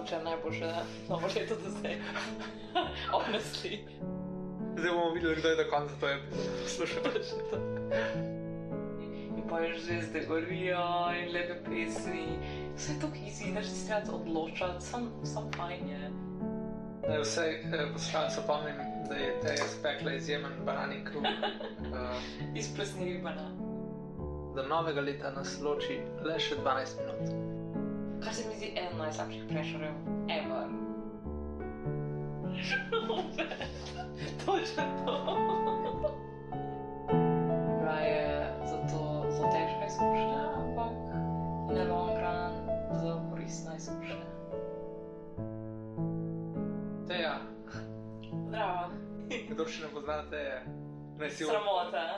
mogoče najboljše novo leto do zdaj. Honestly. Zdaj bomo videli, kdo je do konca to poslušal. In pa že zdaj gorijo in lepe pesmi. Vse je to easy, da se treba odločati, sam, sam fajn je. Naj vse eh, poslušalce opomnim, da je te spekla izjemen banani kruh. Uh, Iz plesnivih banan. do novega leta nas loči le še 12 minut. Kar se mi zdi eden najslabših prešerjev, ever. Točno to. Raje za to za težka izkušnja, ampak na long run za koristna izkušnja. Teja, Zdravo. kdo še ne pozna Teje, naj si, Sramota.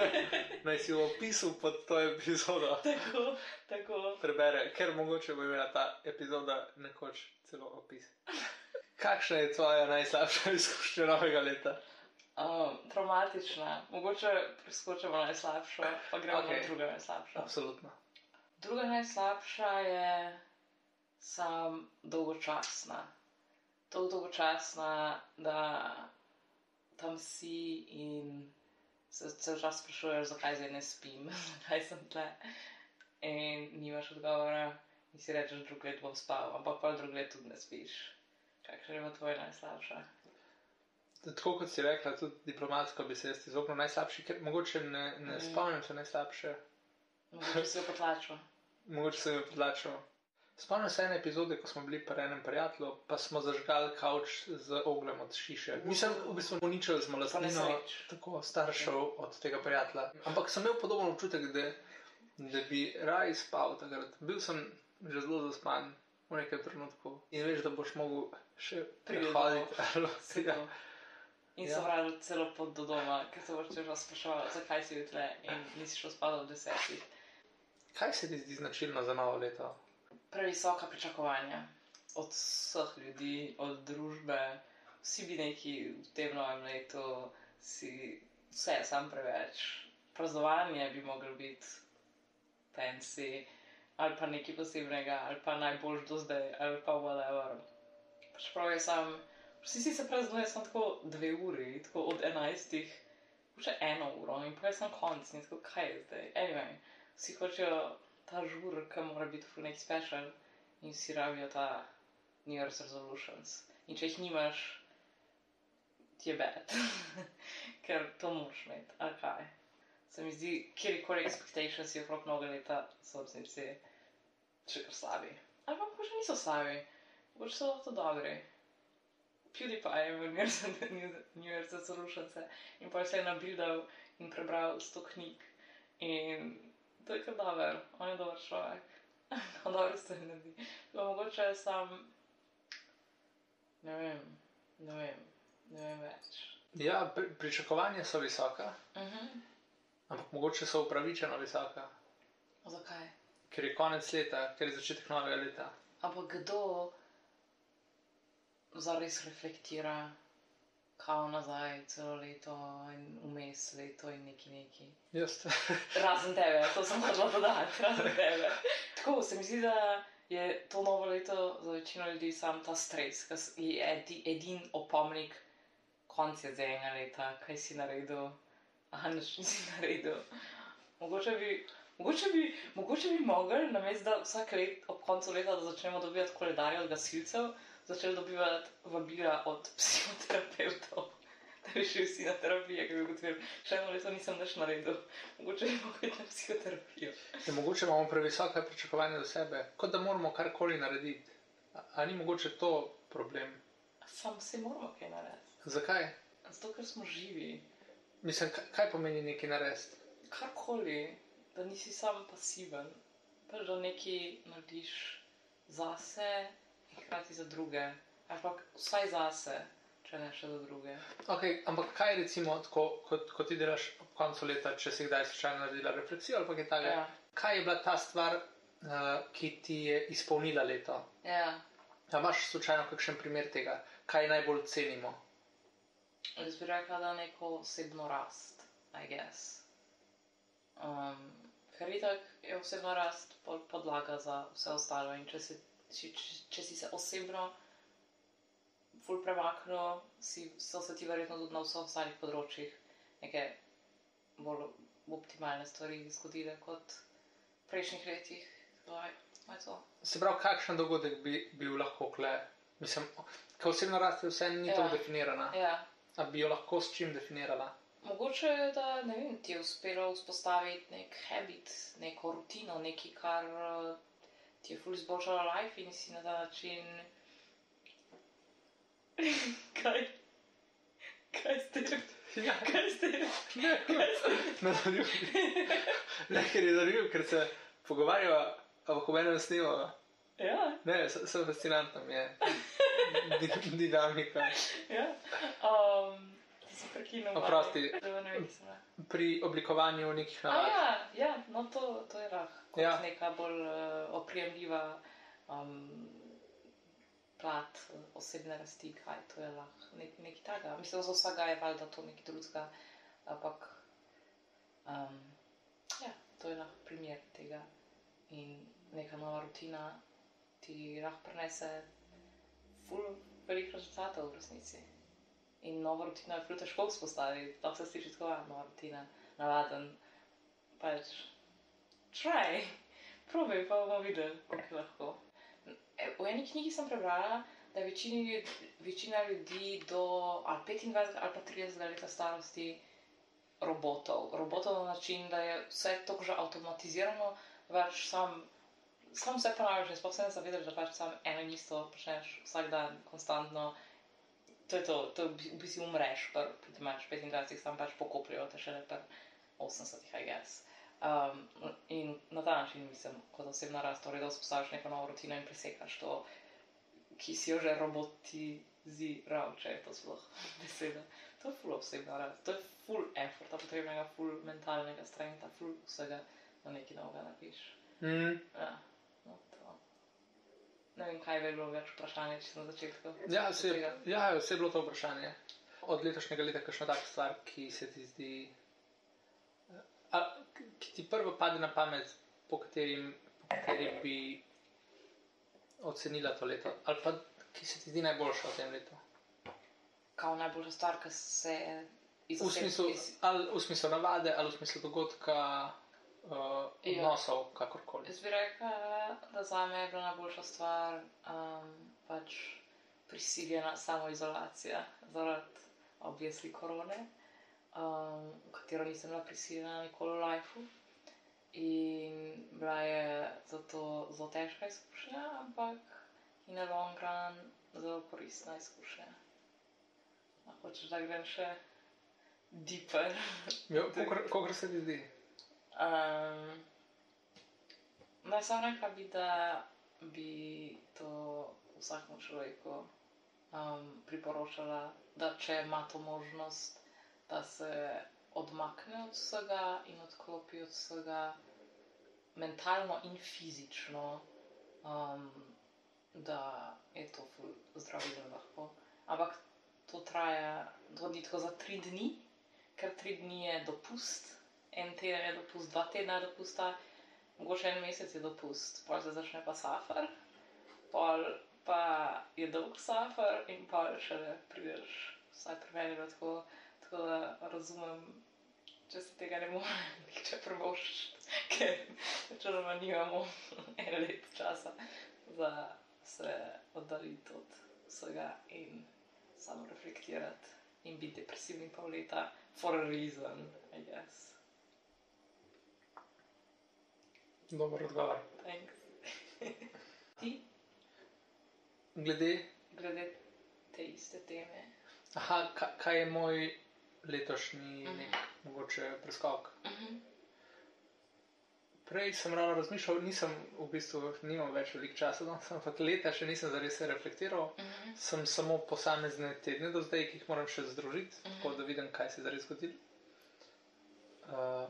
naj si v opisu pod to epizodo tako, tako. prebere, ker mogoče bo imela ta epizoda nekoč celo opis. Kakšna je tvoja najslabša izkušnja novega leta? Um, traumatična, mogoče preskočimo najslabšo, pa gremo okay. Na drugo najslabšo. Absolutno. Druga najslabša je sam dolgočasna. Tako dolgočasna, da tam si in se cel čas sprašuješ, zakaj zdaj ne spim, zakaj sem tle. In nimaš odgovora, in si rečeš, drug let bom spal, ampak pa drug let tudi ne spiš. Kakšna je pa tvoja najslabša? Tako kot si rekla, tudi diplomatsko bi se jaz izognil najslabši, ker mogoče ne, ne Mhm. spomnim se najslabše, Mogoče si jo potlačil. mogoče sem jo podlačil. Spomnim se ene epizode, ko smo bili pri enem prijatelju, pa smo zažgali kavč z oglem od šiše. Mislim, v bistvu uničili smo lastnino tako staršev od tega prijatelja. Ampak sem imel podoben občutek, da, da bi raj spal takrat. Bil sem že zelo zaspan v nekem trenutku in veš, da boš mogel še prihoditi. Ja. In Ja. ja. sovražil celo pot do doma, ker se boš čežal spraševal, zakaj si bil tle in nisi šel spat ob desetih. Kaj se ti zdi značilno za novo leto? Previsoka pričakovanja od vseh ljudi, od družbe. Vsi bi neki v tem novem letu, si vse sam preveč. Praznovanje bi moglo biti fancy, ali pa nekaj posebnega, ali pa najboljš do zdaj, ali pa whatever. Čeprav je sam, vsi si se praznuje samo tako dve uri, tako od enajstih, še eno uro in pa je sam konc, in tako kaj je zdaj. Anyway, vsi hočejo ta žur, ki mora biti v neki special in si rabijo ta New Year's resolutions. In če jih nimaš, ti je bed, ker to moraš imeti, ali kaj. Se mi zdi, kjerkoli expectations je okrog novega leta, so v resnici še kar slabi. Ali pa mogoče niso slabi, mogoče so to dobri. PewDiePie je imel New Year's resolutions in pa se je nabildal in prebral sto knjig. In to je kar dober, on je dober človek. On dobro stvari naredi. Pa mogoče sam, ne vem, ne vem, ne vem več. Ja, pri, pričakovanja so visoka, Uh -huh. ampak mogoče so upravičeno visoka, Zakaj? ker je konec leta, ker je začetek novega leta. Ampak kdo zares reflektira, kao nazaj celo leto in vmes leto in neki neki. Jaz. Razen tebe, to sem hotel dodati, razen tebe. Tako se mi zdi, da je to novo leto za večino ljudi sam ta stres, ki je edi, edin opomnik, konc je zdaj enega leta, kaj si naredil, aha, nič nisi naredil. Mogoče bi. Mogoče bi, mogoče bi mogli, namesto da vsak let ob koncu leta začnemo dobivati koledarje od gasilcev, začeli dobivati vabila od psihoterapeutov, da bi šli vsi na terapijo, ki bi ugotovili, še eno leto nisem več naredil. Mogoče bi mogli iti na psihoterapijo. Ja, mogoče imamo previsoka pričakovanja do sebe, kot da moramo karkoli narediti. A, a ni mogoče to problem? Sam se moramo kaj narediti. Zakaj? Zato, ker smo živi. Mislim, kaj, kaj pomeni nekaj narediti? Karkoli, da nisi sam pasiven, pač da nekaj narediš zase hkrati za druge. Pa vsaj zase, če ne še za druge. Okay, ampak kaj recimo, tako, kot, kot ti delaš ob koncu leta, če si kdaj slučajno naredila refleksijo ali kaj takega? Ja. Kaj je bila ta stvar, uh, ki ti je izpolnila leto? Ja, A imaš slučajno kakšen primer tega, kaj najbolj cenimo? jaz bi rekla, da neko osebno rast, I guess. Um, ker itak je osebna rast pol podlaga za vse ostalo. In če si, če, če, si se osebno ful premaknil, si, so se ti verjetno tudi na vseh ostalih področjih neke bolj optimalne stvari zgodile kot v prejšnjih letih. Se pravi, kakšen dogodek bi bil lahko kle? Mislim, ko osebna rast je vse ni Ja. tako definirana. Ja. A bi jo lahko s čim definirala? Mogoče, da ne vem, ti je uspelo vzpostaviti nek habit, neko rutino, nekaj, kar eh, ti je ful izboljšalo life in si na ta način. Kaj? Kaj ste? Ja, Kaj ste? ne, nadaljuj. Ne, ker je zanimivo, ker se pogovarjava, ampak v enem snimava. Ja, Ne, se- sem fascinantno mi je. Di- Dinamika. ja. Um, si prekinil. Oprosti. Pri oblikovanju nekih A navad. ja, ja, no to, to je lahko. Kot Ja. neka bolj uh, oprijemljiva um, plat eh, osebne rasti, kaj to je lahko nek, nekaj takega. Mislim, za vsega je valjda to nekaj drugega, ampak um, ja, to je lahko primer tega. In neka nova rutina ti lahko prinese ful veliko rezultatov v resnici. In novo rutino je ful težko vzpostaviti, lahko se sliši tako, "A, nova rutina, navaden, pač try, probi, pa bomo videli, kako lahko. E, V eni knjigi sem prebrala, da večini, ljud- večina ljudi do ali 25 ali pa 30 let starosti robotov. Robotov na način, da je vse tako že avtomatizirano, da pač sam, sam vse ponavljaš, sploh se ne zavedaš, da pač sam eno in isto počneš vsak dan, konstantno. To je to, to v bi- v bistvu umreš, pri tem imaš 25, sam pač pokopljajo te šele pri 80, I guess. Um, in na ta način mislim, kot osebna rast, torej, da vzpostaviš neko novo rutino in presekaš to, ki si jo že robotiziral, če je to sploh beseda. To je full osebna rast, to je full efforta, potrebnega full mentalnega strengta, full vsega, da nekaj novega napiš. Mm. Ja. Ne vem, kaj bi bilo več vprašanje, če sem na začetku. Ja, se, tega. ja, vse je bilo to vprašanje. Od letošnjega leta, kakšna taka stvar, ki se ti zdi, a, ki ti prvo pade na pamet, po kateri, po kateri bi ocenila to leto, ali pa ki se ti zdi najboljša v tem letu. Kao najboljša stvar, ki se je V smislu, iz- ali v smislu navade, ali v smislu dogodka, uh, Ja. odnosov, kakorkoli. Jaz bi rekla, da za me je bila najboljša stvar um, pač prisiljena samoizolacija zaradi objesli korone, um, v katero nisem bila prisiljena nikoli v lifeu. In bila je zato zelo težka izkušnja, ampak in na long run zelo koristna izkušnja. Hočeš, da grem še deeper? Ja, Kako se ti zdi? Um, naj samo rekla bi, da bi to vsakemu človeku um, priporočala, da če ima to možnost, da se odmakne od vsega in odklopi od vsega, mentalno in fizično, um, da je to ful zdravilno lahko. Ampak to traja, to ni tako za tri dni, ker tri dni je dopust, en teden je dopust, dva tedna je dopusta, mogoče en mesec je dopust, pol se začne pa safar, pol pa je dolg safar in pol šele prideš, vsaj pri meni je bilo tako, tako da razumem, če se tega ne more nihče prvoščiti, ker načeloma nimamo en let časa za se oddaljiti od vsega in samo reflektirati in biti depresivni pol leta for a reason, I guess. Dober odgovor. Thanks. Ti, Glede, glede te iste teme. aha, ka- kaj je moj letošnji Mhm. nek mogoče preskok? Mhm. Prej sem ravno razmišljal, nisem v bistvu, nimam več veliko časa, no, ampak leta še nisem zares reflektiral. Mhm. Sem samo posamezne tedne do zdaj, ki jih moram še združiti, Mhm. tako da vidim, kaj se je zares zgodilo. Uh,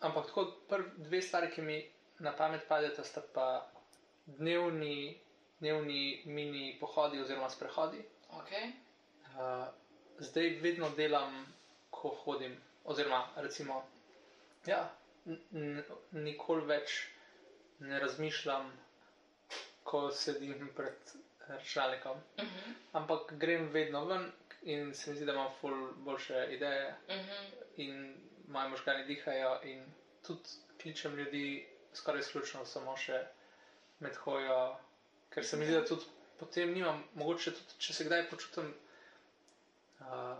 ampak tako prvi dve stvari, ki mi na pamet padeta, sta pa dnevni, dnevni mini pohodi oziroma sprehodi. Ok. Uh, zdaj vedno delam, ko hodim, oziroma recimo, ja, nikoli več ne razmišljam, ko sedim pred računalnikom. Mhm. Ampak grem vedno ven in se mi zdi, da imam ful boljše ideje Mhm. in moji možgani dihajo. In tudi kličem ljudi skoraj izključno samo še med hojo, ker se mi zdi, da tudi potem nimam, mogoče tudi, če se kdaj počutim, uh,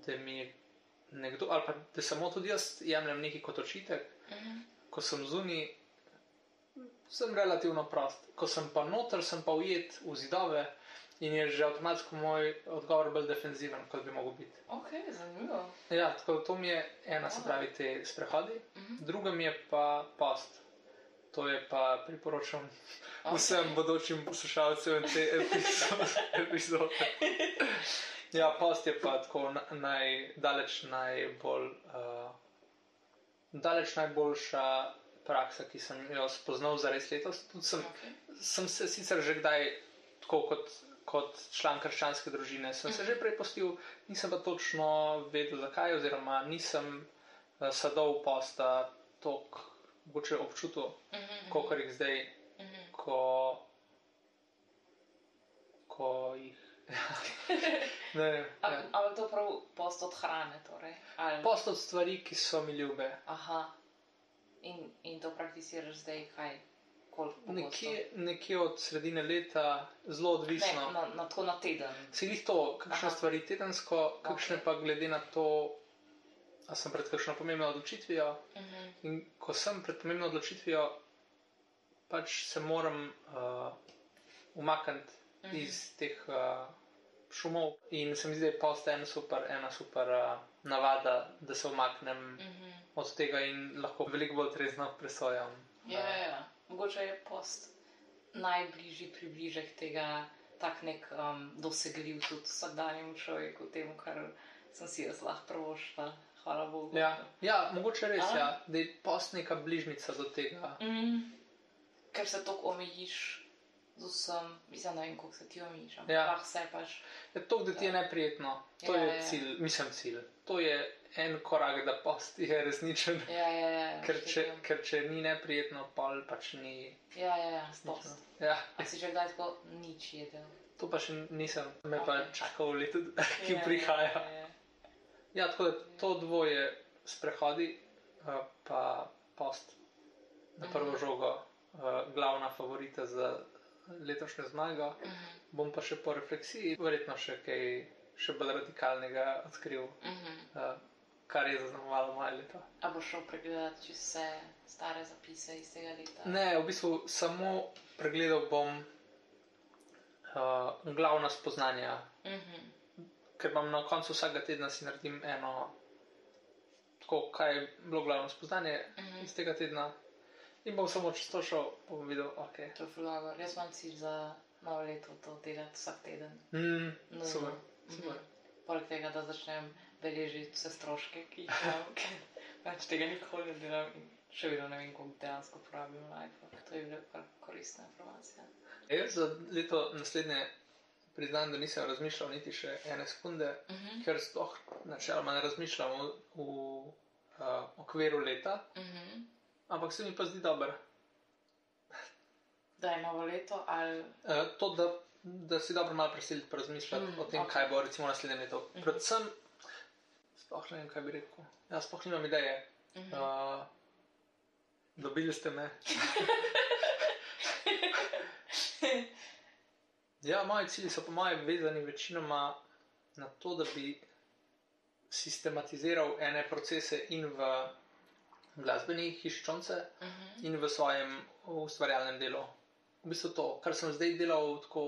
da mi je nekdo, ali pa da samo tudi jaz jemljem nekaj kot očitek, Mhm. ko sem zunaj, sem relativno prost. Ko sem pa noter, sem pa ujet v zidove in je že avtomatsko moj odgovor bolj defenziven, kot bi mogel biti. Ok, zanimivo. Ja, tako to mi je ena, se pravi, te sprehodi, Mhm. druga mi je pa post. To je pa priporočam Ok. vsem bodočim poslušalcem te epizo- epizode. Ja, post je pa tako na- naj, daleč najbolj. Uh, daleč najboljša praksa, ki sem jo spoznal za res letos. Tudi sem, Ok. sem se sicer že kdaj, tako kot, kot član krščanske družine, sem se Mhm. že prej postil, nisem pa točno vedel, zakaj, oziroma nisem uh, sadov posta toliko mogoče občutil, Mhm. kot jih zdaj, Mhm. ko, ko jih. ne, vem, Am- ja. Ampak to prav post od hrane, torej. Ali... Post od stvari, ki so mi ljube. Aha. In, in to prakticiraš zdaj, kaj? Nekje, nekje od sredine leta, zelo odvisno. Ne, na, na to na teden. Se jih to, kakšne Aha. stvari tedensko, kakšne Ok. pa glede na to, a sem pred kakšno pomembno odločitvijo. Mhm. In ko sem pred pomembno odločitvijo, pač se moram uh, umakniti Mhm. iz teh uh, šumov. In se mi zdi, da je post en super, ena super uh, navada, da se umaknem Mhm. od tega in lahko veliko bolj trezno presojam. Ja, ja, ja. Mogoče je post najbližji približek tega, tak nek um, dosegljiv tudi vsakdanjemu človeku, temu, kar sem si jaz lahko prvošla. Hvala Bogu. Ja, ja mogoče res, A? ja, da je post neka bližnica do tega. Mm, ker se tako omejiš z vsem, mislim, ne vem, koliko se ti omejiš, ampak Ja. lahko se pač. Je to, da ti je neprijetno, to Ja, je ja. cilj, mislim cilj. To je en korak, da post je resničen. Ja, ja, ja. Ker če, ker če ni neprijetno, pol pač ni Ja, ja, ja, post. Ja, A si že kdaj tako nič jedel? to pa še nisem, me pa Ok. čaka v letu, ki Ja, prihaja. Ja, ja. Ja, tako da to dvoje sprehodi, eh, pa post na prvo Mhm. žogo, eh, glavna favorita za letošnjo zmago. Mhm, Bom pa še po refleksiji, verjetno še kaj še bolj radikalnega odkril, mhm. eh, kar je zaznamovalo moje leto. A boš šel pregledati čisto vse stare zapise iz tega leta? Ne, v bistvu samo pregledal bom uh, glavna spoznanja, Mhm, ker imam na koncu vsakega tedna si naredim eno, tako, kaj je bilo glavno spoznanje mhm. iz tega tedna. In bom samo čez to šel, bom videl, ok. To je fulago. Jaz imam cilj za novo leto to delati vsak teden. Mm, Nujno. super, Mhm. super. Poleg tega, da začnem beležiti vse stroške, ki jih imam, ker pač tega nikoli ne delam in še vedno ne vem, koliko dejansko porabim na iPhone. To je bila kar koristna informacija. Jaz za leto naslednje priznam, da nisem razmišljal niti še ene sekunde, Mhm, ker sploh načeloma ne razmišljam v, v uh, okviru leta, mhm. Ampak se mi pa zdi dobro. Da je novo leto ali. Uh, to, da, da si dobro malo preseliti, pa razmišljati Mm, mm, o tem, ok. okay. kaj bo recimo naslednje leto. Mhm. Predvsem, sploh ne vem, kaj bi rekel. Jaz sploh nimam ideje. Mhm. Uh, dobili ste me. Ja, moji cilji so po mojem vezani večinoma na to, da bi sistematiziral ene procese in v glasbeni hiščonce Mhm, in v svojem ustvarjalnem delu. V bistvu to, kar sem zdaj delal, tako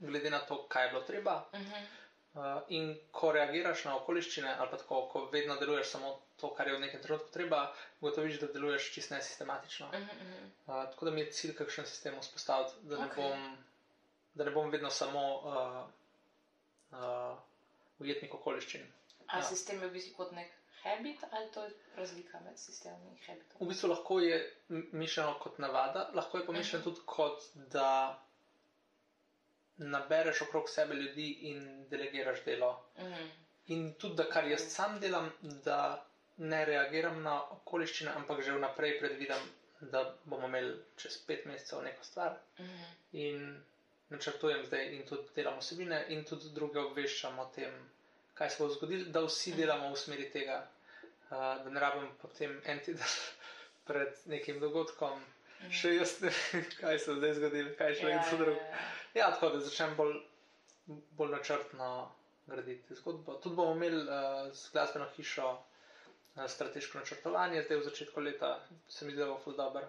glede na to, kaj je bilo treba. mhm. Uh, in ko reagiraš na okoliščine, ali pa tako, ko vedno deluješ samo to, kar je v nekem trenutku treba, ugotoviš, da deluješ čisto nesistematično. Mhm, mhm. Uh, tako da mi je cilj kakšen sistem vzpostaviti, da, ne Ok. bom, da ne bom vedno samo uh, uh, ujetnik okoliščin. A Ja. sistem je v bistvu kot nek habit ali to je razlika med sistemom in V habitom? bistvu lahko je mišljeno kot navada, lahko je pa mišljeno Mhm. tudi kot da nabereš okrog sebe ljudi in delegiraš delo. Mhm, In tudi, da kar jaz sam delam, da ne reagiram na okoliščine, ampak že vnaprej predvidim, da bomo imeli čez pet mesecev neko stvar Mhm. in načrtujem zdaj in tudi delamo vsebine in tudi druge obveščam o tem, kaj se bo zgodilo, da vsi delamo v smeri tega, uh, da ne rabim potem en teden pred nekim dogodkom. Mhm. Še jaz ne vem, kaj se bo zdaj zgodilo, kaj še Ja, nekdo ja, drug. ja. Ja, tako da začnem bolj, bolj načrtno graditi zgodbo. Tudi bomo imeli uh, z glasbeno hišo uh, strateško načrtovanje, zdaj v začetku leta se mi zdi, da bo ful dobro.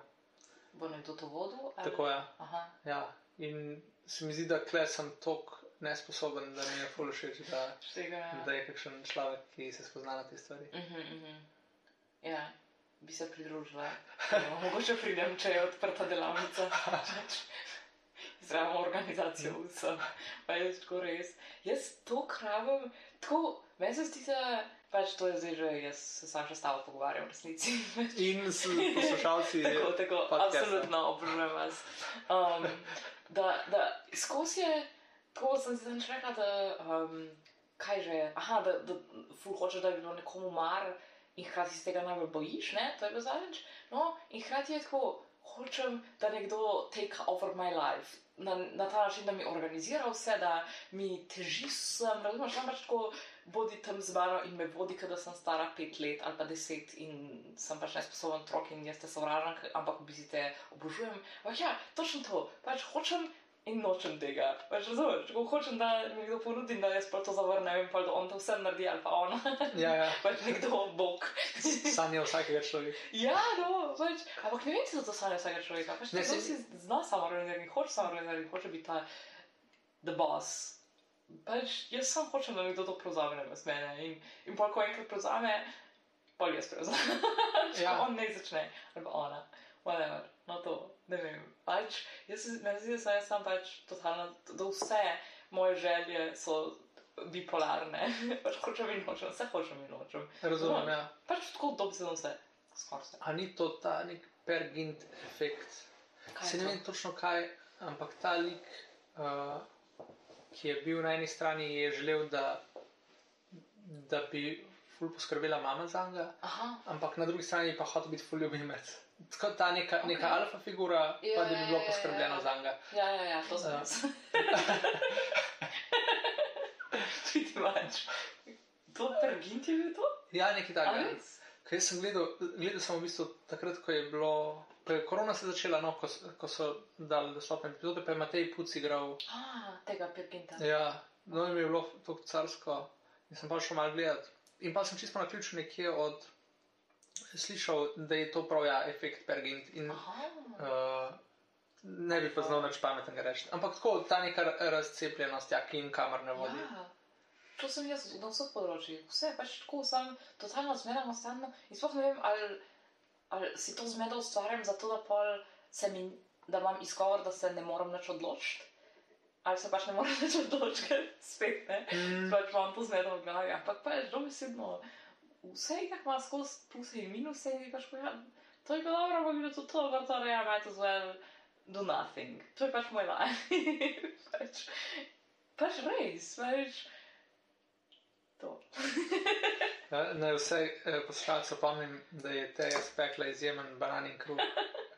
Bo nekdo to vodil? ali- Tako je. Aha. Ja. In se mi zdi, da kle sem tok nesposoben, da mi je ful všeč, da, da je kakšen človek, ki se spozna na te stvari. Mhm, mhm. Ja, bi se pridružila. No, mogoče pridem, če je odprta delavnica. Zraven organizacijo vsem. Pa je tako res. Jaz to kravim, tako, meni se zdi, da pač to je zdaj že, jaz se sam še stavo pogovarjam v resnici. In s poslušalci. tako, tako, podcasta. absolutno obožujem vas. Um, da, da skozi je, tako sem si zadnjič rekla, da um, kaj že je, aha, da, da ful hočeš, da bi bilo nekomu mar in hkrati se tega najbolj bojiš, ne, to je bilo zadnjič. No, in hkrati je tako, hočem, da nekdo take over my life. Na, na ta način, da mi organizira vse, da mi teži sem, razumeš, tam pač tako bodi tam z mano in me vodi, da sem stara pet let ali pa deset in sem pač nesposoben otrok in jaz te sovražam, k- ampak v bistvu te obožujem. Ampak ja, točno to, pač hočem in nočem tega. Pač razumeš, tako hočem, da mi kdo ponudi, da jaz pa to zavrnem pa da on to vse naredi ali pa ona. Ja, ja. pač nekdo bog. Sanja vsakega človeka. Ja, no, pač, ampak ne vem, če so to sanje vsakega človeka. Pač Ne, saj- si zna samoorganizirati, hoče samoorganizirati, hoče biti ta the boss. Pač jaz sam hočem, da nekdo to prevzame namesto mene. In, in pol, ko enkrat prevzame, pol jaz prevzamem. Če Ja. on ne začne, ali pa ona. Whatever. No to, ne vem. Pač, jaz se, meni zdi, da sem jaz sam pač totalno, da vse moje želje so bipolarne. pač hočem in hočem, vse hočem in hočem. Razumem, ja. Pač tako dobro vse. Skoraj vse. A ni to ta nek pergint efekt? Kaj Se ne vem točno kaj, ampak ta lik, uh, ki je bil na eni strani, je želel, da, da bi ful poskrbela mama za njega, ampak na drugi strani pa hotel biti ful ljubimec. Tako ta neka, neka Ok. alfa figura, Ja, pa da bi ja, bilo ja, ja, poskrbljeno ja. za njega. Ja, ja, ja, to sem Ja. jaz. Pretty much. To pergint je bil to? Ja, nekaj takega. res? Kaj sem gledal, gledal sem v bistvu takrat, ko je bilo, ko je korona se začela, no, ko, ko so dali dostopne epizode, pa je Matej Puc igral. Ah, tega perginta. Ja, no, in mi je bilo to carsko in sem pa šel malo gledat. In pa sem čisto na ključu nekje od slišal, da je to prav ja, efekt Pergint. In uh, ne bi pa znal nič pametnega reči. Ampak tako ta neka razcepljenost, ja, ki jim kamor ne vodi. Ja. To sem jaz na vseh področjih. Vse pač tako sem totalno zmedena, stano. In sploh ne vem, ali, ali si to zmedo ustvarjam zato, da, pol se mi, da imam izgovor, da se ne morem več odločiti. Ali se pač ne morem več odločiti, spet ne. Mm, pač imam to zmedo v glavi, ampak pač dobesedno vse itak ima skozi pluse in minuse in pač pojam, to je bilo dobro, ampak bilo to to, but thought I might as well do nothing. To je pač moj life. pač, pač res, pač to. ja, Naj vse eh, poslušalce opomnim, da je Teja spekla izjemen bananin kruh.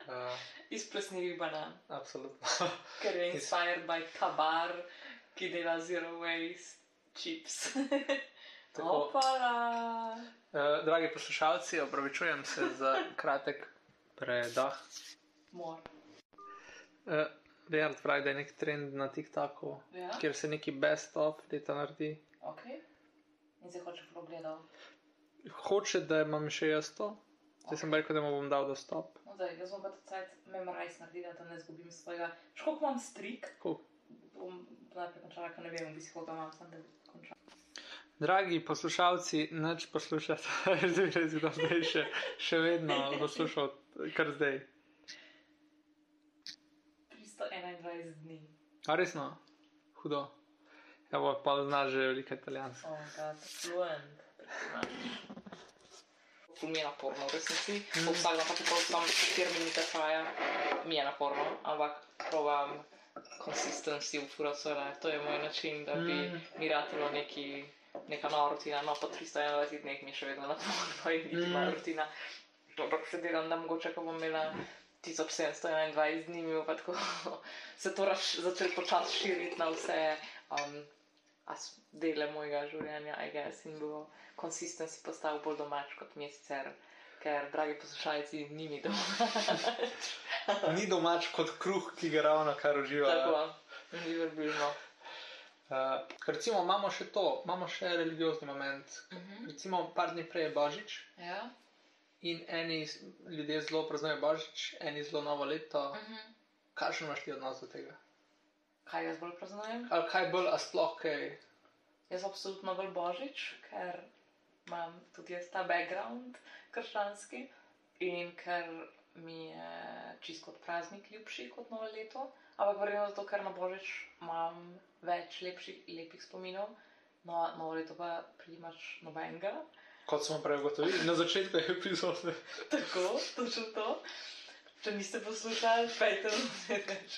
Uh, Iz plesnivih banan, absolutno. ker je inspired by kabar, ki dela zero waste chips. Tako. Opala. Uh, dragi poslušalci, opravičujem se za kratek predah. Mor. Uh, Rejard pravi, da je nek trend na TikToku, Ja, kjer se neki best of leta naredi. ok. In se hoče pogledal. Hoče, da imam še jaz to, zdaj sem rekel, da mu bom dal dostop. No, zdaj, jaz bom pa ta cajt memorize naredila, da ne zgubim svojega. Še koliko imam strik? Koliko? Bom najprej končala, ker ne vem, v bistvu koliko imam, sem da končam. Dragi poslušalci, neč poslušate, zdaj res kdo zdaj še, še vedno poslušal, kar zdaj. 321 dni. A resno, hudo. Evo, pa znaš že veliko italijansko. Oh, god, fluent. Ful mi je naporno, v resnici. Mm. Vsak dan pa čeprav sam 4 minute traja, mi je naporno, ampak provam consistency v fura svoj life. To je moj način, da bi mm. mi ratilo neki neka nova rutina, no po 321 dneh mi je še vedno naporno in niti Mm. moja rutina. Ampak se delam, da mogoče, ko bom imela 1721 dni, mi bo pa tako se to začelo počasi širiti na vse um, dele mojega življenja, I guess, in bo konsistenci postal bolj domač kot mi je sicer. Ker, dragi poslušalci, ni mi domač. Ni domač kot kruh, ki ga ravno kar uživa. Tako, ni verbilno. Uh, recimo imamo še to, imamo še religiozni moment. Mhm. Recimo par dni prej je Božič Ja. in eni ljudje zelo praznujejo Božič, eni zelo novo leto. Mhm. Kakšen imaš ti odnos do tega? Kaj jaz bolj praznujem? Ali kaj bolj, a sploh kaj? Jaz absolutno bolj božič, ker imam tudi jaz ta background krščanski in ker mi je čisto kot praznik ljubši kot novo leto. Ampak verjetno zato, ker na božič imam več lepših, lepih spominov, no, novo leto pa primaš nobenega. Kot smo prej ugotovili na začetku epizode. Tako, točno to. Če niste poslušali, pejte na vse več.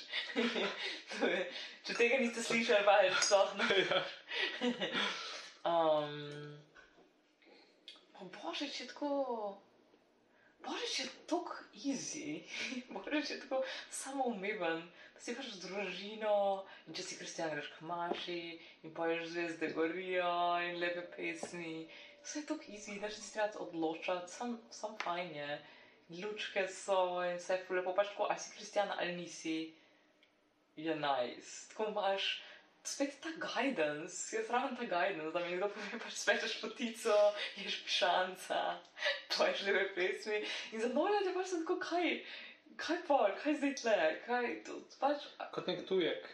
Je- Če tega niste slišali, pa je sploh ne. ja. Um, pa božič je tako. Božič je tako easy, božič je tako samoumeven, da si pač z družino in če si kristjan, greš k maši in poješ zvezde gorijo in lepe pesmi. Vse je tako easy, da se ti treba odločati, sam, sam fajn je. Lučke so in vse je lepo, pač tako, ali si kristjan ali nisi, je nice. Tako imaš spet ta guidance, jaz rabim ta guidance, da mi kdo pove, pač spečeš potico, ješ pišanca, poješ lepe pesmi. In za novo leto pač sem tako, kaj, kaj pa, kaj zdaj tle, kaj, to, pač, Kot nek tujek.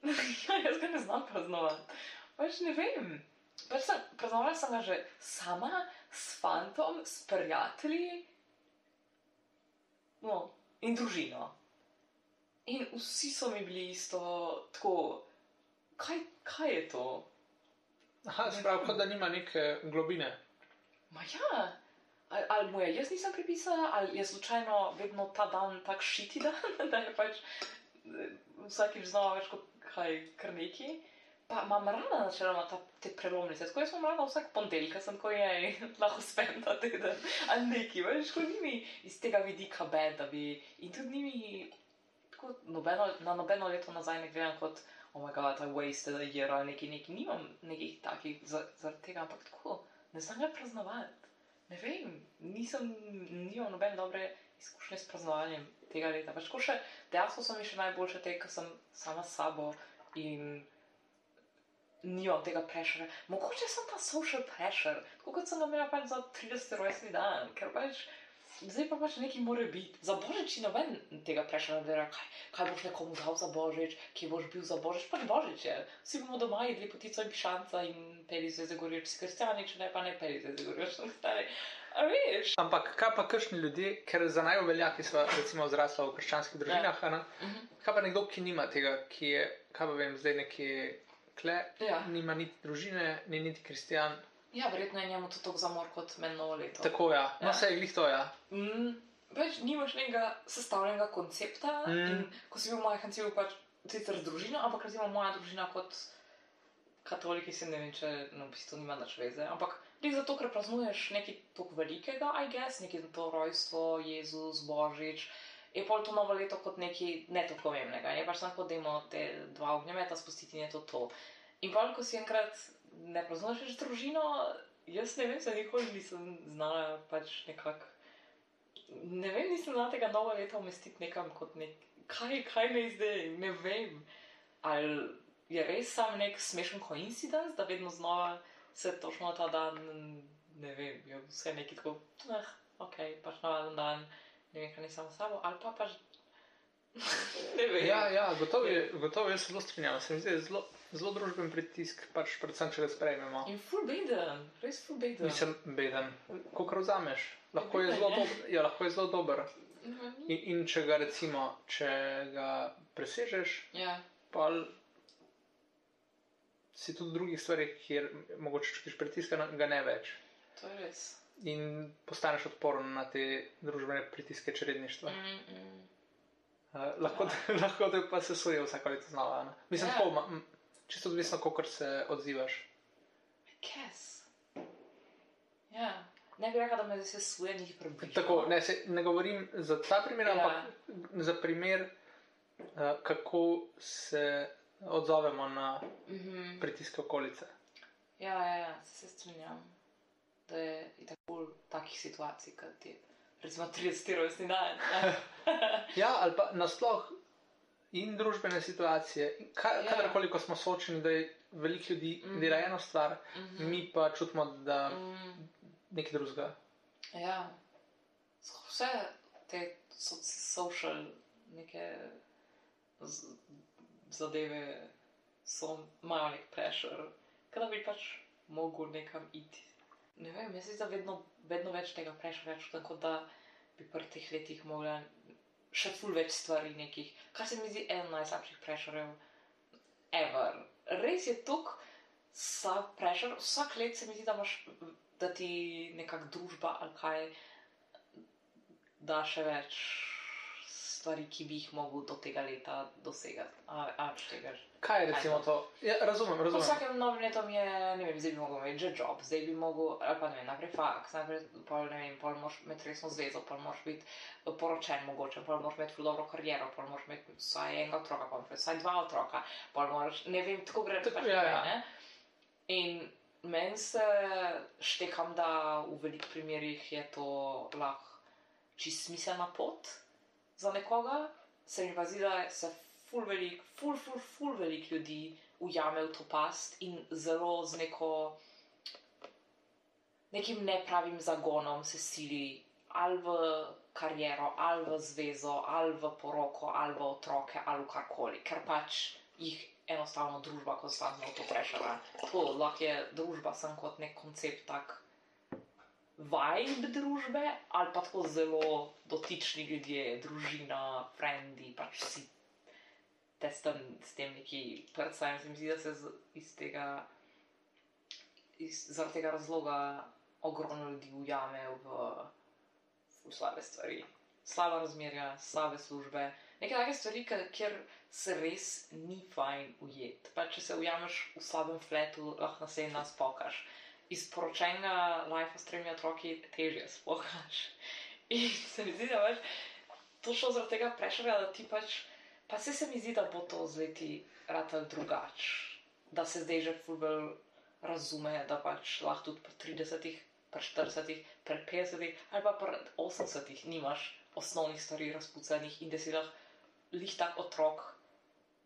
ja, jaz ga ne znam praznovati. Pač ne vem. Pač sem, praznovala sem ga že sama, s fantom, s prijatelji, no, in družino. In vsi so mi bili isto tako, kaj, kaj je to? Aha, sprav, kot da nima neke globine. Ma ja, ali, ali mu je jaz nisem pripisala, ali je slučajno vedno ta dan tak šiti dan, da je pač eh, vsakič znova več kot kaj, kar neki. Pa imam rada načeloma ta, te prelomnice, tako jaz imam rada vsak ponedeljek, sem ko je, lahko spem ta teden, ali neki, veš, ko ni mi iz tega vidika bed, da bi, in tudi ni mi, tako nobeno, na nobeno leto nazaj ne gledam kot, oh my god, I wasted a year ali neki, neki, nimam nekih takih za- zaradi tega, ampak tako, ne znam ga praznovati. Ne vem, nisem, nimam nobene dobre izkušnje s praznovanjem tega leta. Pač še, dejansko so mi še najboljše te, ko sem sama s sabo in nimam tega pressure. Mogoče sem ta social pressure, kot sem ga imela pač za 30 rojstni dan, ker pač. Zdaj pa pač nekaj mora biti. Za božič ni noben tega da je kaj, kaj boš nekomu dal za božič, kje boš bil za božič, pač božič je. Vsi bomo doma jedli potico in pišanca in peli zvezde gorijo, če si kristjani, če ne pa ne peli zvezde gorijo, če ostali. A veš? Ampak kaj pa kršni ljudje, ker za najuvelja, ki so recimo zrasla v krščanskih družinah, ja. Kaj pa nekdo, ki nima tega, ki je, kaj pa vem, zdaj nekje kle, Ja. nima niti družine, ni niti kristjan. Ja, verjetno je njemu to tako zamor kot meni novo leto. Tako ja, no Ja. vse je glih to ja. Mm, pač nimaš nekega sestavljenega koncepta. Mm. Mm. Ko si bil majhen, si bil pač sicer z družino, ampak recimo moja družina kot katoliki si ne vem, če no, v bistvu nima nič veze. Ampak res zato, ker praznuješ nekaj tako velikega, I guess, nekaj to rojstvo, Jezus, Božič. Je pol to novo leto kot nekaj ne tako pomembnega. Je pač samo da imamo te dva ognjemeta spustiti in je to to. In pol, ko si enkrat ne praznuješ več družino, jaz ne vem, se nikoli nisem znala pač nekako ne vem, nisem znala tega novega leta umestiti nekam kot nek, kaj, kaj naj zdaj, ne vem. Ali je res sam nek smešen koincidens, da vedno znova se točno ta dan, ne vem, je vse neki tako, eh, ok, pač navaden dan, ne vem, kaj nisem s sabo, ali pa pač. ne vem. Ja, ja, gotovo je, gotovo jaz se zelo strinjam. Se mi zdi zelo, zelo družben pritisk, pač predvsem, če ga sprejmemo. In full beden, res full beden. Mislim, beden, kako vzameš. Lahko je zelo ja. dober. Ja, lahko je zelo dober. Mhm. In, in če ga recimo, če ga presežeš, Ja, pa si tudi drugih stvarih, kjer mogoče čutiš pritisk, ga- ga ne več. to je res. In postaneš odporen na te družbene pritiske čredništva. Mm, mm. Uh, lahko, te, lahko te pa se soje vsako leto znova. Ne? Mislim, Ja. tako, ma- čisto odvisno, kako se odzivaš. Kes. Ja. Ne bi rekla, da me vse suje, niti približno. Tako, ne, se, ne govorim za ta primer, Ja. ampak za primer, uh, kako se odzovemo na Mhm. pritiske okolice. Ja, ja, ja, se strinjam. Da je tako takih situacij, kot ti, recimo 30 rojstni dan. ne. Ja, ali pa nasploh in družbene situacije, in ka, Ja. kadarkoli, ko smo soočeni, da je veliko ljudi Mhm. dela eno stvar, Mhm. mi pa čutimo, da Mm, nekaj drugega. ja. Vse te so, social neke z, zadeve so, imajo nek pressure, kada bi pač mogel nekam iti. Ne vem, jaz se da vedno, vedno več tega pressure čutim, kot da bi pri teh letih mogla še ful več stvari nekih, kar se mi zdi eden najslabših pressurev ever. Res je tok slab pressure, vsak let se mi zdi, da imaš, da ti nekak družba ali kaj da še več stvari, ki bi jih mogel do tega leta dosegati. A, a tega. Kaj je recimo Kaj to? Ja, razumem, Po razumem. vsakem novem letu je, ne vem, zdaj bi mogel imeti že job, zdaj bi mogel, ali pa ne vem, najprej faks, najprej pol, ne vem, pol moraš imeti resno zvezo, pol moraš biti eh, poročen mogoče, pol moraš imeti dobro kariero, pol moraš imeti vsaj enega otroka, pol moraš vsaj dva otroka, pol moraš, ne vem, tako gre Tako, pač ja, naprej, ja. ne. In meni se štekam, da v velikih primerjih je to lahko čist smiselna pot za nekoga, se mi pa zdi, da se ful velik, ful, ful, ful velik ljudi ujame v to past in zelo z neko nekim nepravim zagonom se sili ali v kariero, ali v zvezo, ali v poroko, ali v otroke, ali v karkoli, ker pač jih enostavno družba konstantno v to prešava. To lahko je družba sem kot nek koncept tak vibe družbe, ali pa tako zelo dotični ljudje, družina, frendi, pač vsi te s tem, neki prcajem. Se mi zdi, da se z, iz tega, iz, zaradi tega razloga ogromno ljudi ujame v, v slabe stvari. Slaba razmerja, slabe službe, neke take stvari, kjer se res ni fajn ujet. Pa če se ujameš v slabem fletu, lahko naslednji dan spokaš. Iz poročenega life s tremi otroki težje spokaš. In se mi zdi, da pač točno zaradi tega prešarja, da ti pač, pa se se mi zdi, da bo to z leti ratal drugač. Da se zdaj že fulbel razume, da pač lahko tudi pri 30, pri 40, pri 50 ali pa pri 80 nimaš osnovnih stvari razpucanih in da si lahko lih tak otrok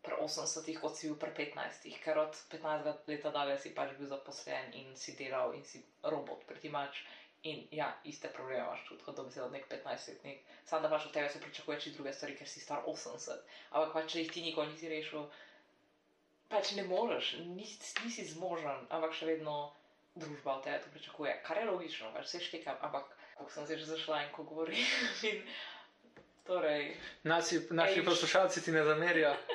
pri 80, kot si bil pri 15, ker od 15 leta dalje si pač bil zaposlen in si delal in si robot, pretty much. In ja, iste probleme imaš tudi, kot da bi se od nek 15-letnik. Sam da pač od tebe se pričakuje či druge stvari, ker si star 80. Ampak pač, če jih ti nikoli nisi rešil, pač ne moreš, nisi, nisi zmožen, ampak še vedno družba od tebe to pričakuje. Kar je logično, pač se štekam, ampak kako sem se že zašla in ko govorim. in, torej, Naši, naši Age. poslušalci ti ne zamerijo.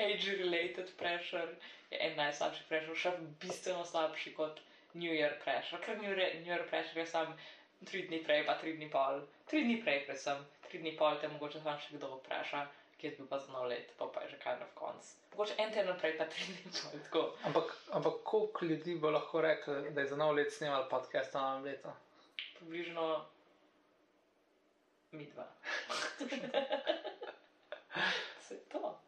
age-related pressure je en najslabši pressure, še bistveno slabši kot New Year pressure. Ker New Year, New Year pressure je sam tri dni prej, pa tri dni pol. Tri dni prej, predvsem, tri dni pol te mogoče sam še kdo vpraša, kje je bil pa nov let, pa pa je že kaj na konc. Mogoče en teden prej, pa tri dni pol, tako. Ampak, ampak koliko ljudi bo lahko rekel, da je za nov let snimal podcast na novem letu? Približno mi dva. Se to.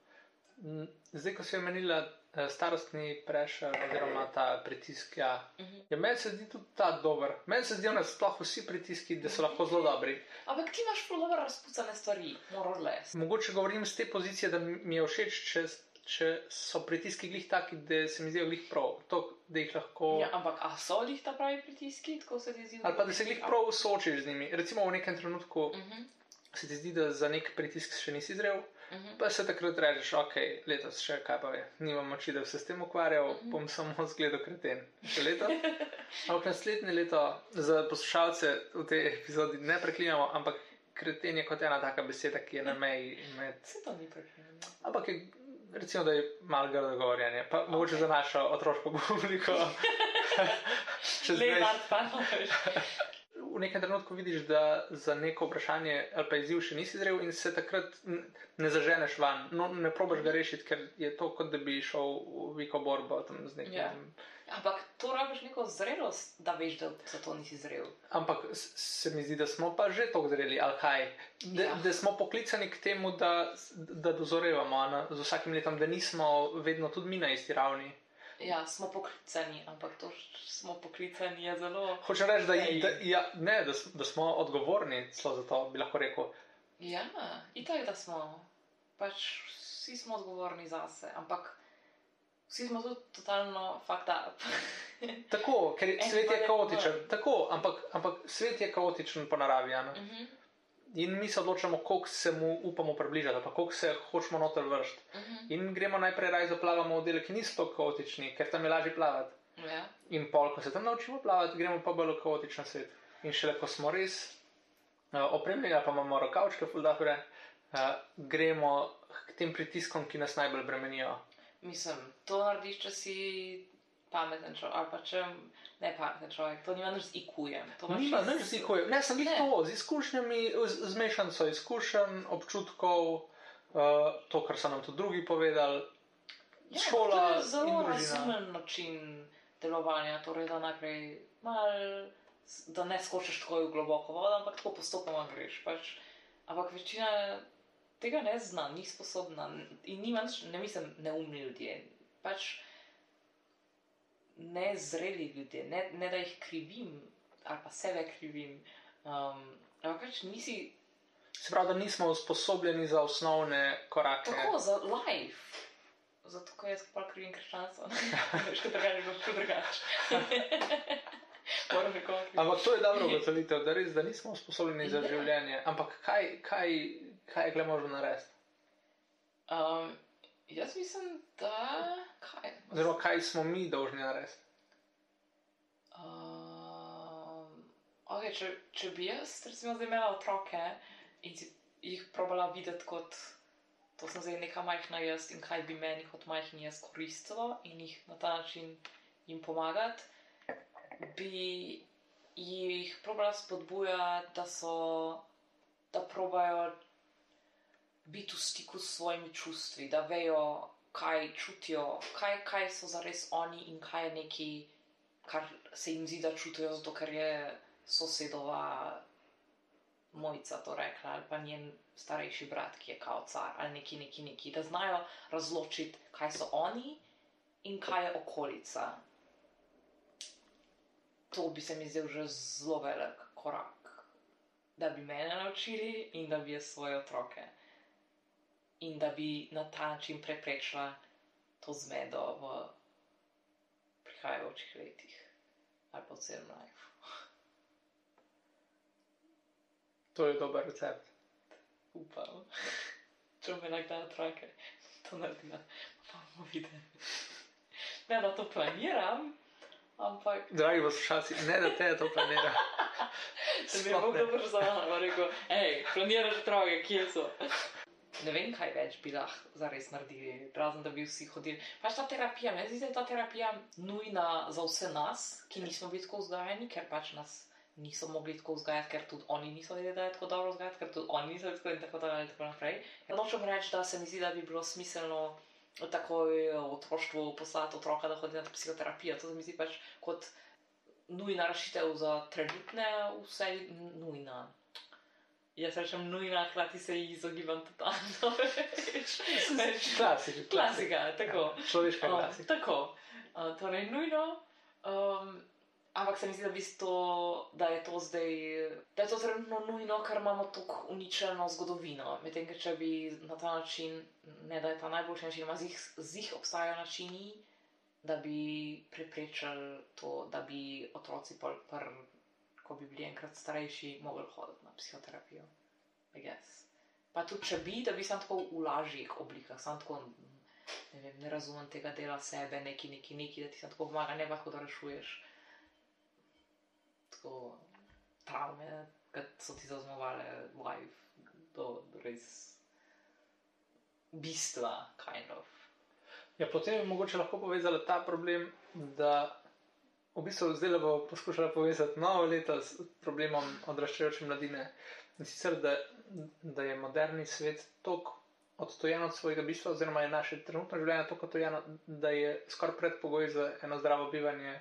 Zdaj, ko si omenila eh, starostni prešer oziroma ta pritisk, ja. Mhm. ja meni se zdi tudi ta dober. Meni se zdijo nasploh vsi pritiski, da so lahko zelo dobri. Ampak ti imaš zelo dobro razpucane stvari, moraš les. Mogoče govorim z te pozicije, da mi je všeč, če, če so pritiski glih taki, da se mi zdijo glih prav. To, da jih lahko. Ja, ampak a so jih ta pravi pritiski, tako se ti zdi? Ali pa da se glih prav soočiš z njimi. Recimo v nekem trenutku Uh -huh, se ti zdi, da za nek pritisk še nisi zrel, uh -huh. pa se takrat rečeš, ok, letos še kaj pa ve, nimam moči, da bi se s tem ukvarjal, Mhm. bom samo zgledal kreten. Še leto. Ampak naslednje leto za poslušalce v tej epizodi ne preklinjamo, ampak kreten je kot ena taka beseda, ki je na meji med. Se to ni preklinjeno. Ampak je, recimo, da je malo grdo govorjenje, pa okay. mogoče za našo otroško publiko. Čez 20 Leonard Panovič. V nekem trenutku vidiš, da za neko vprašanje ali pa izziv še nisi zrel in se takrat ne zaženeš van. No, ne probaš ga rešiti, ker je to kot da bi šel v viko borbo tam z nekim. Ja. Ampak to rabiš neko zrelost, da veš, da za to nisi zrel. Ampak se mi zdi, da smo pa že tako zreli, ali kaj. Da, Ja. da smo poklicani k temu, da, da dozorevamo a ne, z vsakim letom, da nismo vedno tudi mi na isti ravni. Ja, smo poklicani, ampak to smo poklicani je zelo. Hočem reči, da, da, ja, ne, da, da smo odgovorni za to, bi lahko rekel. Ja, itak da smo. Pač vsi smo odgovorni zase, ampak vsi smo tudi totalno fucked up. Tako, ker je- svet je kaotičen. Tako, ampak, ampak svet je kaotičen po naravi. a ne. Mhm, In mi se odločamo, koliko se mu upamo približati, pa koliko se hočemo noter vršiti. mhm. In gremo najprej raj zaplavamo v dele, ki niso tako kaotični, ker tam je lažje plavati. Ja. In pol, ko se tam naučimo plavati, gremo pa bolj v kaotičen svet. In šele ko smo res uh, opremljeni, pa imamo rokavčke, fuldabre, uh, gremo k tem pritiskom, ki nas najbolj bremenijo. Mislim, to narediš, če si pameten človek, ali pa če ne pameten človek, to nima nič z IQ-jem. Nima nič z ikojem. Ne, sem jih to, z izkušnjami, z, z mešanico izkušenj, občutkov, uh, to, kar so nam tudi drugi povedali. Ja, šola to je zelo razumen način delovanja, torej da najprej mal, da ne skočiš tako v globoko vodo, ampak tako postopoma greš. Pač. Ampak večina tega ne zna, ni sposobna in nima ne mislim, neumni ljudje. Pač nezreli ljudje, ne, ne da jih krivim ali pa sebe krivim. Um, ampak pač nisi Se pravi, da nismo usposobljeni za osnovne korake. Tako za life. Zato, ko jaz pa krivim krščanstvo. Veš, kot drugače, kot drugače. Ampak to je dobro ugotovitev, da res da nismo usposobljeni za življenje. Ampak kaj, kaj, kaj je kle možno narediti? Um, jaz mislim, da. Kaj? Oziroma, kaj smo mi dolžni narediti? Um, okay, če, če bi jaz, recimo, zdaj imela otroke in si jih probala videti kot. To sem zdaj neka majhna jaz in kaj bi meni kot majhni jaz koristilo in jih na ta način jim pomagati, bi jih probala spodbujati, da so, da probajo biti v stiku s svojimi čustvi, da vejo, kaj čutijo, kaj, kaj so zares oni in kaj je neki, kar se jim zdi, da čutijo, zato ker je sosedova mojica to rekla, ali pa njen starejši brat, ki je kao car, ali neki, neki, neki, da znajo razločiti, kaj so oni in kaj je okolica. To bi se mi zdel že zelo velik korak, da bi mene naučili in da bi jaz svoje otroke. In da bi na ta način preprečila to zmedo v prihajajočih letih ali pa v celem life. To je dober recept. Upam. Če me nekdaj otroke, to naredim, pa bomo videli. Ne, da to planiram, ampak Dragi poslušalci, ne da te to planira. če bi Sploh Bog dobro znal, rekel, hej, planiraš otroke, kje so. Ne vem, kaj več bi lahko zares naredili, razen da bi vsi hodili. Pač ta terapija, meni zdi, da je ta terapija nujna za vse nas, ki nismo bili tako vzgajani, ker pač nas niso mogli tako vzgajati, ker tudi oni niso vedeli, da je tako dobro vzgajati, ker tudi oni niso vedeli, in tako dalje in tako naprej. Ja, nočem reči, da se mi zdi, da bi bilo smiselno takoj v otroštvu poslati otroka, da hodi na psihoterapijo. To se mi zdi pač kot nujna rešitev za trenutne vse nujna. Jaz rečem nujna, hkrati se ji izogibam totalno. Veš, veš, Klasika. Klasika, tako. Človeška Um, klasika. tako, uh, torej nujno. Um, ampak se mi zdi, da, bistvu, da je to zdaj, da je to trenutno nujno, ker imamo tako uničeno zgodovino. Medtem, ker če bi na ta način, ne da je ta najboljši način, ampak z jih, jih obstajajo načini, da bi preprečili to, da bi otroci, pol, pr, ko bi bili enkrat starejši, mogli hoditi na psihoterapijo. Pa tudi, če bi, da bi sam tako v lažjih oblikah, sam tako ne, vem, ne razumem tega dela sebe, neki, neki, neki, da ti sam tako pomaga, ne pa tako, da rešuješ tako travme, ki so ti zaznamovale life do res bistva, kind of. Ja, potem je mogoče lahko povezala ta problem, da v bistvu zdaj bo poskušala povezati novo leto s problemom odraščajoče mladine. In sicer, da, da je moderni svet tako odtojen od svojega bistva, oziroma je naše trenutno življenje tako odtojeno, da je skoraj predpogoj za eno zdravo bivanje,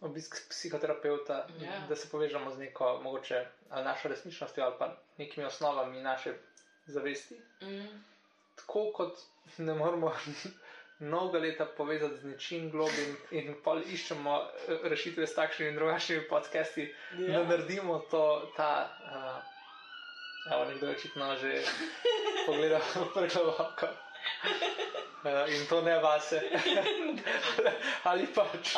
obisk psihoterapeuta, Ja. da se povežemo z neko mogoče ali našo resničnostjo ali pa nekimi osnovami naše zavesti. Mm. Tako kot ne moramo mnogo leta povezati z nečim globim in pol iščemo eh, rešitve s takšnimi in drugačnimi podcasti, ja. da naredimo to, ta. Uh, Evo, nekdo je očitno že pogledal pregloboko. Uh, in to ne vase. Ali pač.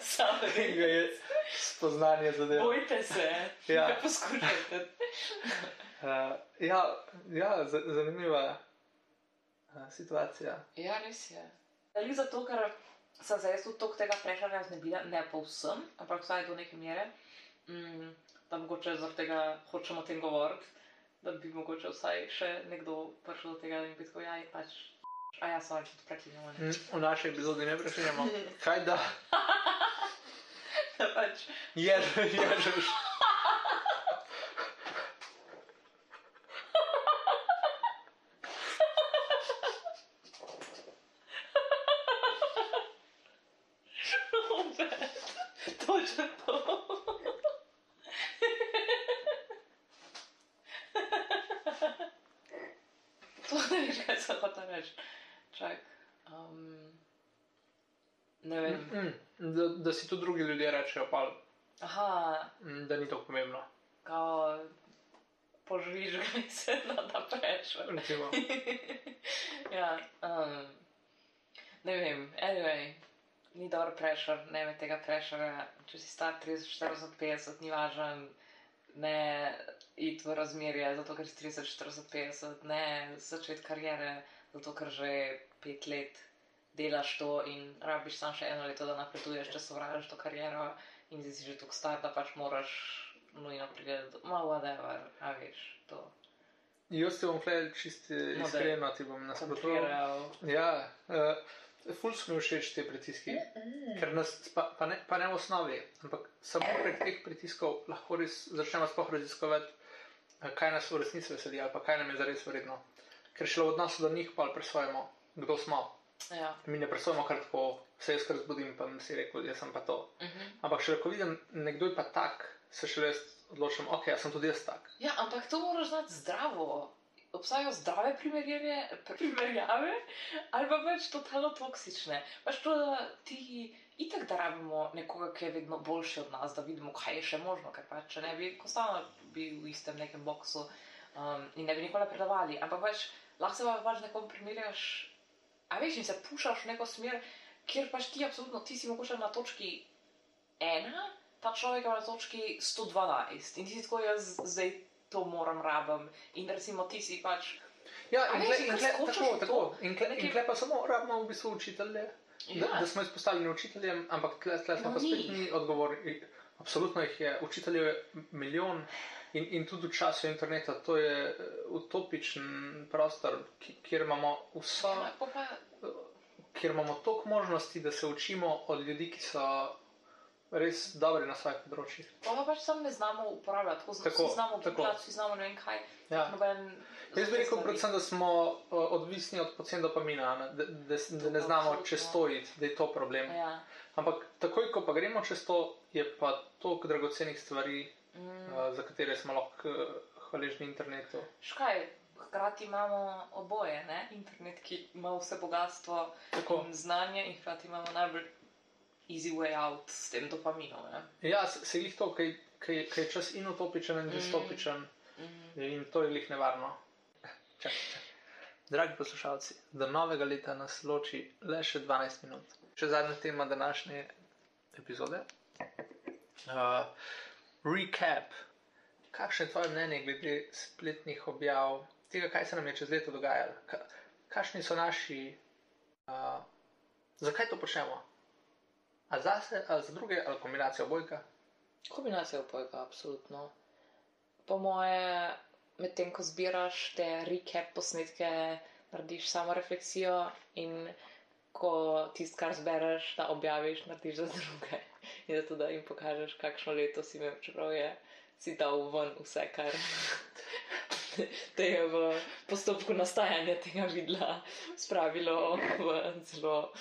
Samo In ga je spoznanje zadevo. Bojte se, Ja. ja. poskušajte. Uh, ja, ja, z- zanimiva uh, situacija. Ja, res je. Ali zato, ker sem se jaz tudi toliko tega prešala znebila, ne povsem, ampak vsaj do neke mere, mm, da mogoče zaradi tega hočemo o tem govoriti, da bi mogoče vsaj še nekdo prišel do tega in bi tako, ja, pač, a ja, so tudi preklinjamo. Mm, V naši epizodi ne prešljemo, kaj da Da pač, ježeš. ježeš. To ne veš, kaj se hoče reči. Čak. Um, ne vem. Mm, Da, da si tudi drugi ljudje rečejo, pa, Aha, mm, da ni to pomembno. kao požvižgaj se na ta prešer. Recimo. ja, um, ne vem, anyway, ni dobro prešer, ne me tega prešera, če si star 30, 40, 50, ni važen, ne iti v razmerje, zato ker si 30, 40, 50, ne začeti karijere, zato ker že pet let delaš to in rabiš samo še eno leto, da napreduješ, če sovražiš to kariero in zdaj si že tako star, da pač moraš nujno priti do, ma whatever, a veš, to. Jaz ti bom flel čisto No, iskreno, ti bom nasprotoval. Ja, uh, ful so mi všeč te pritiski, ker nas, pa, pa, ne, pa ne v osnovi, ampak samo prek teh pritiskov lahko res začnemo sploh raziskovati, kaj nas v resnici veseli ali kaj nam je zares vredno. Ker šele v odnosu do njih pa presvojimo, kdo smo. Ja. Mi ne presvojimo kar tako, se jaz kar zbudim, pa si rekel, jaz sem pa to. Mhm. Ampak šele ko vidim, nekdo je pa tak, se šele jaz odločim, ok, jaz sem tudi jaz tak. Ja, ampak to moraš znati zdravo. Obstajajo zdrave primerjave, primerjave ali pa pač totalno toksične. Pač to, da ti itak da rabimo nekoga, ki je vedno boljši od nas, da vidimo, kaj je še možno, ker pač če ne bi konstantno bil v istem nekem boksu um, in ne bi nikoli napredovali. Ampak pač lahko se pa pač z nekom primerjaš, a veš, in se pušaš v neko smer, kjer pač ti absolutno, ti si mogoče na točki ena, ta človek je na točki 112 in ti si tako, jaz zdaj to moram rabim. In recimo ti si pač. Ja, in, kle, in in, kle, tako, tako. In, kle, in Nekaj- kle pa samo rabimo v bistvu učitelje, da, Ja, da smo izpostavljeni učiteljem, ampak tle, tle No, pa spet ni. mi odgovorni. Absolutno jih je, učiteljev je milijon in, in tudi v času interneta to je eh, utopičen prostor, kjer imamo vso, ja, pa, kjer imamo toliko možnosti, da se učimo od ljudi, ki so res dobri na svojih področjih. pol pa pač sam ne znamo uporabljati, tako, Tako, vsi znamo googlati, vsi znamo ne vem kaj. Ja. Noben, Jaz bi rekel, predvsem, da smo odvisni od pocen dopamina, ne, da, da, da ne znamo čez to iti, da je to problem. Ja. Ampak takoj, ko pa gremo čez to, je pa toliko dragocenih stvari, Mm. uh, za katere smo lahko uh, hvaležni internetu. Škaj, hkrati imamo oboje, ne? internet, ki ima vse bogatstvo Tako. in znanje, in hkrati imamo najbolj easy way out s tem dopaminom. Ne? Ja, se jih to, kaj, kaj, kaj je čas in utopičen in Mm. distopičen Mm. in to je jih nevarno. Čak, čak. Dragi poslušalci, do novega leta nas loči le še 12 minut. Še zadnja tema današnje epizode. Uh, recap. Kakšno je tvoje mnenje glede spletnih objav, tega, kaj se nam je čez leto dogajalo? Ka, kakšni so naši, uh, zakaj to počnemo? A za sebe, ali za druge, ali kombinacijo obojka? Kombinacija opojka, absolutno. Po moje, medtem ko zbiraš te recap posnetke, narediš samo refleksijo in ko tisto, kar zbereš, da objaviš, narediš za druge. In da jim pokažeš, kakšno leto si imel, čeprav je si dal ven vse, kar te je v postopku nastajanja tega videla, spravilo v zelo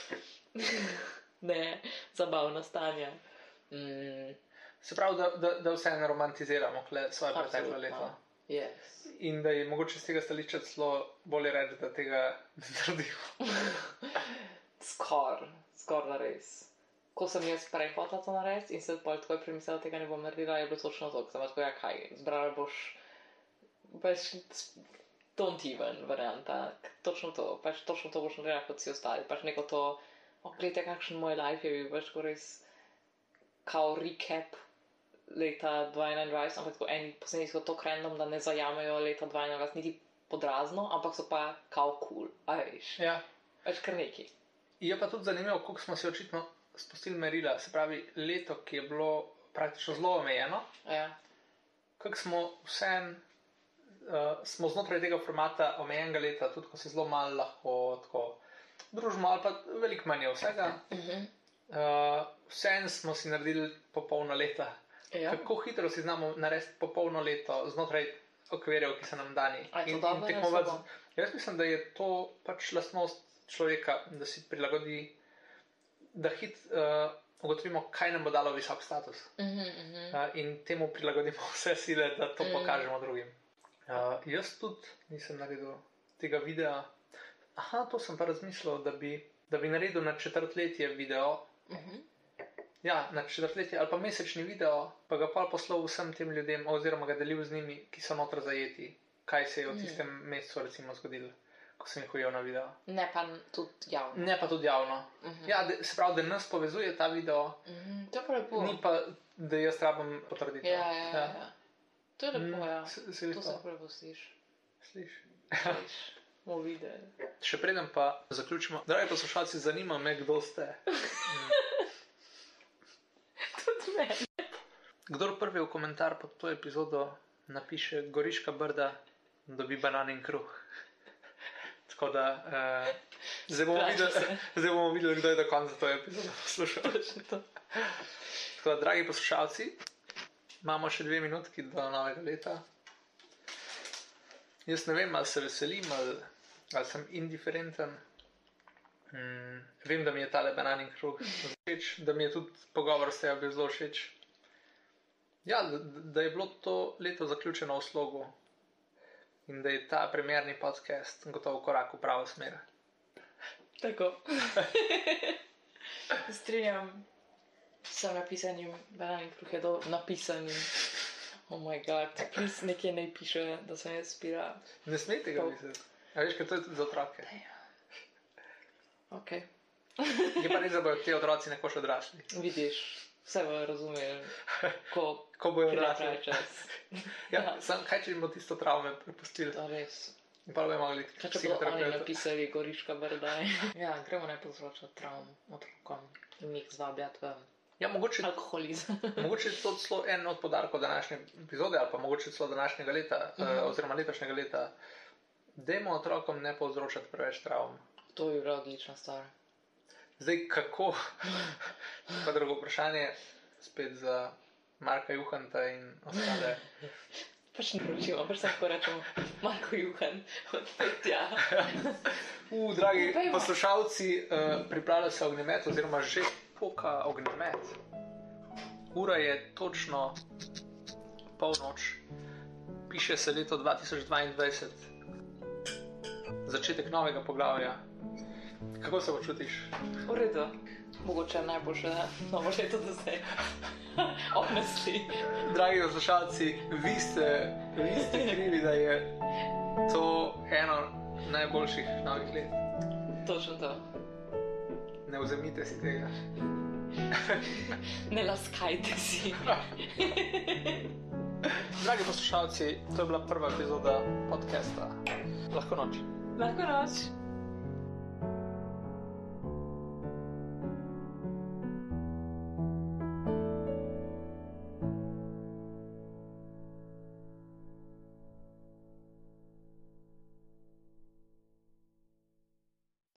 ne zabavna stanja. Mm, Se pravi, da, da, da vse ne romantiziramo svoje preteklo leto. Yes. In da je mogoče z tega stališča celo bolje reči, da tega ne naredimo. Skoraj, skoraj res. Ko sem jaz prej hotela to narediti in se pol tako premislila, da tega ne bom naredila, je bilo točno to, sem tako, ja, kaj, zbrala boš, pač, don't even varianta, točno to, pač točno to boš naredila kot vsi ostali, pač neko to, ogledajte, kakšen moj life je bil, pač tako res, kao recap leta 2021, ampak tako eni posnetki so tako random, da ne zajamejo leta 2021 niti podrazno, ampak so pa kao cool, a veš, Ja. pač kar neki. Je pa tudi zanimivo, koliko smo si očitno spustili merila. Se pravi, leto, ki je bilo praktično zelo omejeno, Ja. kako smo vsem, uh, smo znotraj tega formata omejenega leta, tudi ko se zelo malo lahko tako družimo, ali pa veliko manj je vsega. Mhm. Uh, Vsem smo si naredili popolno leta. Ja. Kako hitro si znamo narediti popolno leto znotraj okvirjev, ki so nam dani. In- in tekmovati Jaz mislim, da je to pač lastnost človeka, da si prilagodi, da hit uh, ugotovimo, kaj nam bo dalo visok status. Mhm, mhm. Uh, in temu prilagodimo vse sile, da to Mm. pokažemo drugim. Uh, jaz tudi nisem naredil tega videa. Aha, to sem pa razmislil, da bi, da bi naredil na četrtletje video. Mhm. Ja, na četrtletje ali pa mesečni video, pa ga pa poslal vsem tem ljudem, oziroma ga delil z njimi, ki so noter zajeti, kaj se je v Mm. tistem mesecu recimo zgodilo, ko sem jih ujel na video. Ne pa tudi javno. Ne pa tudi javno. Mhm. Ja, de, se pravi, da nas povezuje ta video, Mhm, To je pa lepo. ni pa, da jaz rabim potrditi. Ja, ja, ja. ja. To je lepo, ja. Se, se To se to prepustiš. slišiš. Sliš, bomo videli. Še preden pa zaključimo, dragi poslušalci, zanima me, kdo ste. Tudi meni. Kdor prvi v komentar pod to epizodo napiše Goriška brda, dobi banan in kruh. Tako da uh, zdaj, bomo videli, zdaj bomo videli, kdo je do konca to epizodo poslušal. Tako da, dragi poslušalci, imamo še dve minutki do novega leta. Jaz ne vem, ali se veselim, ali, ali sem indiferenten. Mm, vem, da mi je tale banan in kruh všeč, da mi je tudi pogovor s tebi zelo všeč. Ja, da, da je bilo to leto zaključeno v slogu in da je ta primerni podcast gotovo korak v pravo smer. Tako. Strinjam s napisanjem, banan kruh je do napisanim. Oh moj bog, plis nekje ne piše, da sem jaz spira. Ne smete ga To. Misliti. A veš, ker to je tudi za otroke. Ok, Je pa res, da bodo ti otroci nekoč odrasli. vidiš, vse bo razumel, ko Ko bojo odrasli. čas. Ja, sam, kaj če jim bo tisto travme prepustili? To res. In pa bojo mogli Kaj psihoterapeuta. napisali Goriška brda? ja, gremo ne povzročati travm otrokom in jih zvabljati v Ja, mogoče, alkoholizem. mogoče je to celo en od podarkov današnje epizode, ali pa mogoče celo današnjega leta, uh Mhm. -huh. oziroma letošnjega leta. Dajmo otrokom ne povzročati preveč travm. to je bila odlična stvar. Zdaj, kako? pa drugo vprašanje, spet za Marka Juhanta in ostale. Pač ne ročimo, pač tako rečemo, Marko Juhan, odpet tja. U, dragi Pojdimo. poslušalci, uh, pripravlja se ognjemet, oziroma že poka ognjemet. Ura je točno polnoč, piše se leto 2022, začetek novega poglavja. Kako se počutiš? V redu, mogoče najboljše novo leto do zdaj. Honestly. Dragi poslušalci, vi ste, vi ste krivi, da je to eno najboljših novih let. Točno to. Ne vzemite si tega. Ne laskajte si. Dragi poslušalci, to je bila prva epizoda podcasta. Lahko noč. Lahko noč.